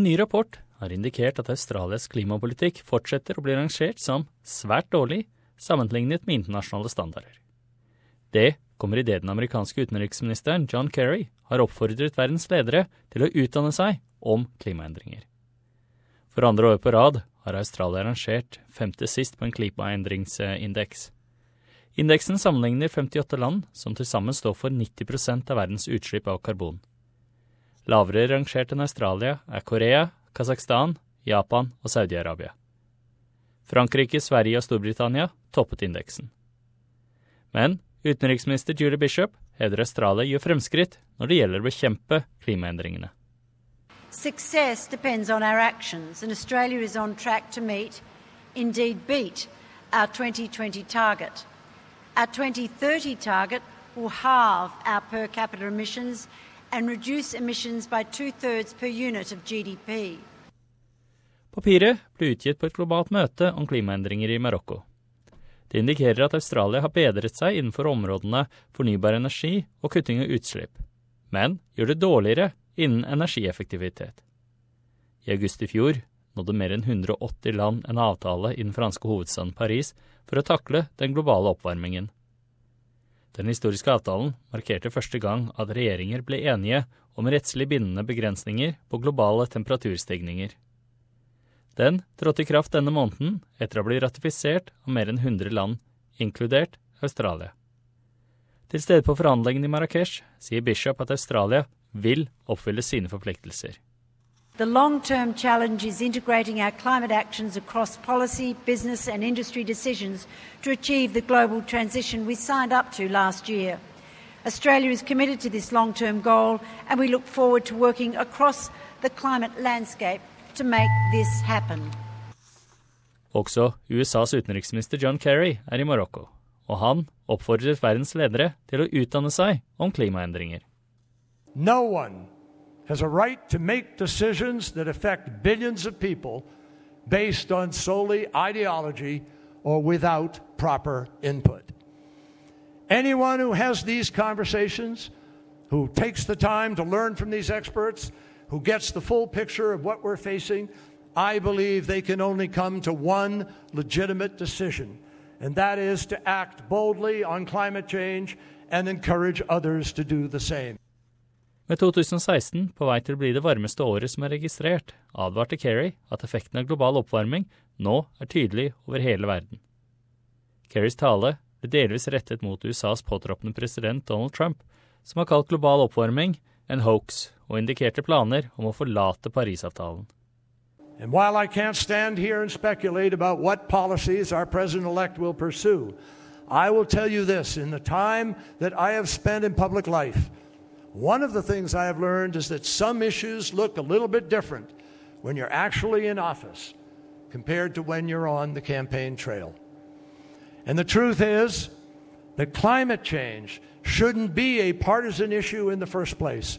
En ny rapport har indikert at Australias klimapolitikk fortsetter å bli rangert som svært dårlig sammenlignet med internasjonale standarder. Det kommer idet den amerikanske utenriksministeren John Kerry har oppfordret verdens ledere til å utdanne seg om klimaendringer. For andre år på rad har Australia rangert femte sist på en klimaendringsindeks. Indeksen sammenligner 58 land, som til sammen står for 90% av verdens utslipp av karbon. Lavere rangert enn Australia er Korea, Kasakhstan, Japan og Saudi-Arabia. Frankrike, Sverige og Storbritannia toppet indeksen. Men utenriksminister Julie Bishop hevder Australia gjør fremskritt når det gjelder å bekjempe klimaendringene. Success depends on our actions, and Australia is on track to meet, indeed beat, our 2020 target. Our 2030 target will halve our per capita emissions and reduce emissions by two thirds per unit of GDP. Papiret ble utgitt på et globalt møte om klimaendringer i Marokko. Det indikerer at Australia har bedret seg innenfor områdene fornybar energi og kutting av utslipp, men gjør det dårligere innen energieffektivitet. I august i fjor nådde mer enn 180 land en avtale i den franske hovedstaden Paris for å takle den globale oppvarmingen. Den historiske avtalen markerte første gang at regjeringer ble enige om rettslig bindende begrensninger på globale temperaturstigninger. Den trådte i kraft denne måneden etter å blitt ratifisert av mer enn 100 land, inkludert Australia. Til stede på forhandlingene i Marrakech sier Bishop at Australia vil oppfylle sine forpliktelser. The long term challenge is integrating our climate actions across policy, business, and industry decisions to achieve the global transition we signed up to last year. Australia is committed to this long term goal, and we look forward to working across the climate landscape to make this happen. Også USAs utenriksminister John Kerry er i Marokko, og han oppfordret verdens ledere til å utdanne seg om klimaendringer. No one has a right to make decisions that affect billions of people based on solely ideology or without proper input. Anyone who has these conversations, who takes the time to learn from these experts, who gets the full picture of what we're facing, I believe they can only come to one legitimate decision, and that is to act boldly on climate change and encourage others to do the same. Med 2016 på vei til å bli det varmeste året som er registrert, advarte Kerry at effekten av global oppvarming nå er tydelig over hele verden. Kerrys tale ble delvis rettet mot USAs påtroppende president Donald Trump, som har kalt global oppvarming en hoax og indikerte planer om å forlate Parisavtalen. And while I can't stand here and speculate about what policies our president elect will pursue, I will tell you this in the time that I have spent in public life, one of the things I have learned is that some issues look a little bit different when you're actually in office compared to when you're on the campaign trail. And the truth is that climate change shouldn't be a partisan issue in the first place.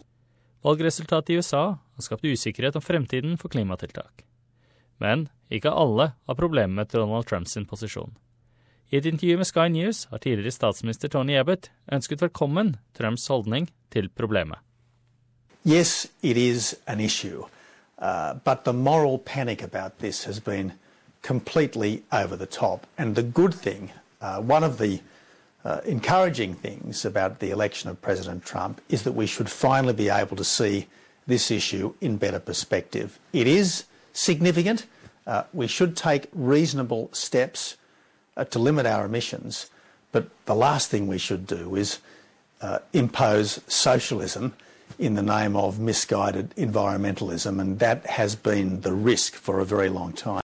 Valgresultatet i USA har skapt usikkerhet om fremtiden for klimatiltak. Men ikke alle har problemer med Donald Trumps posisjon. I et intervju med Sky News har tidligere statsminister Tony Abbott ønsket velkommen Trumps holdning til problemet. Yes, it is an issue, uh, but the moral panic about this has been completely over the top. And the good thing, uh, one of the uh, encouraging things about the election of President Trump is that we should finally be able to see this issue in better perspective. It is significant. Uh, we should take reasonable steps to limit our emissions, but the last thing we should do is uh, impose socialism in the name of misguided environmentalism, and that has been the risk for a very long time.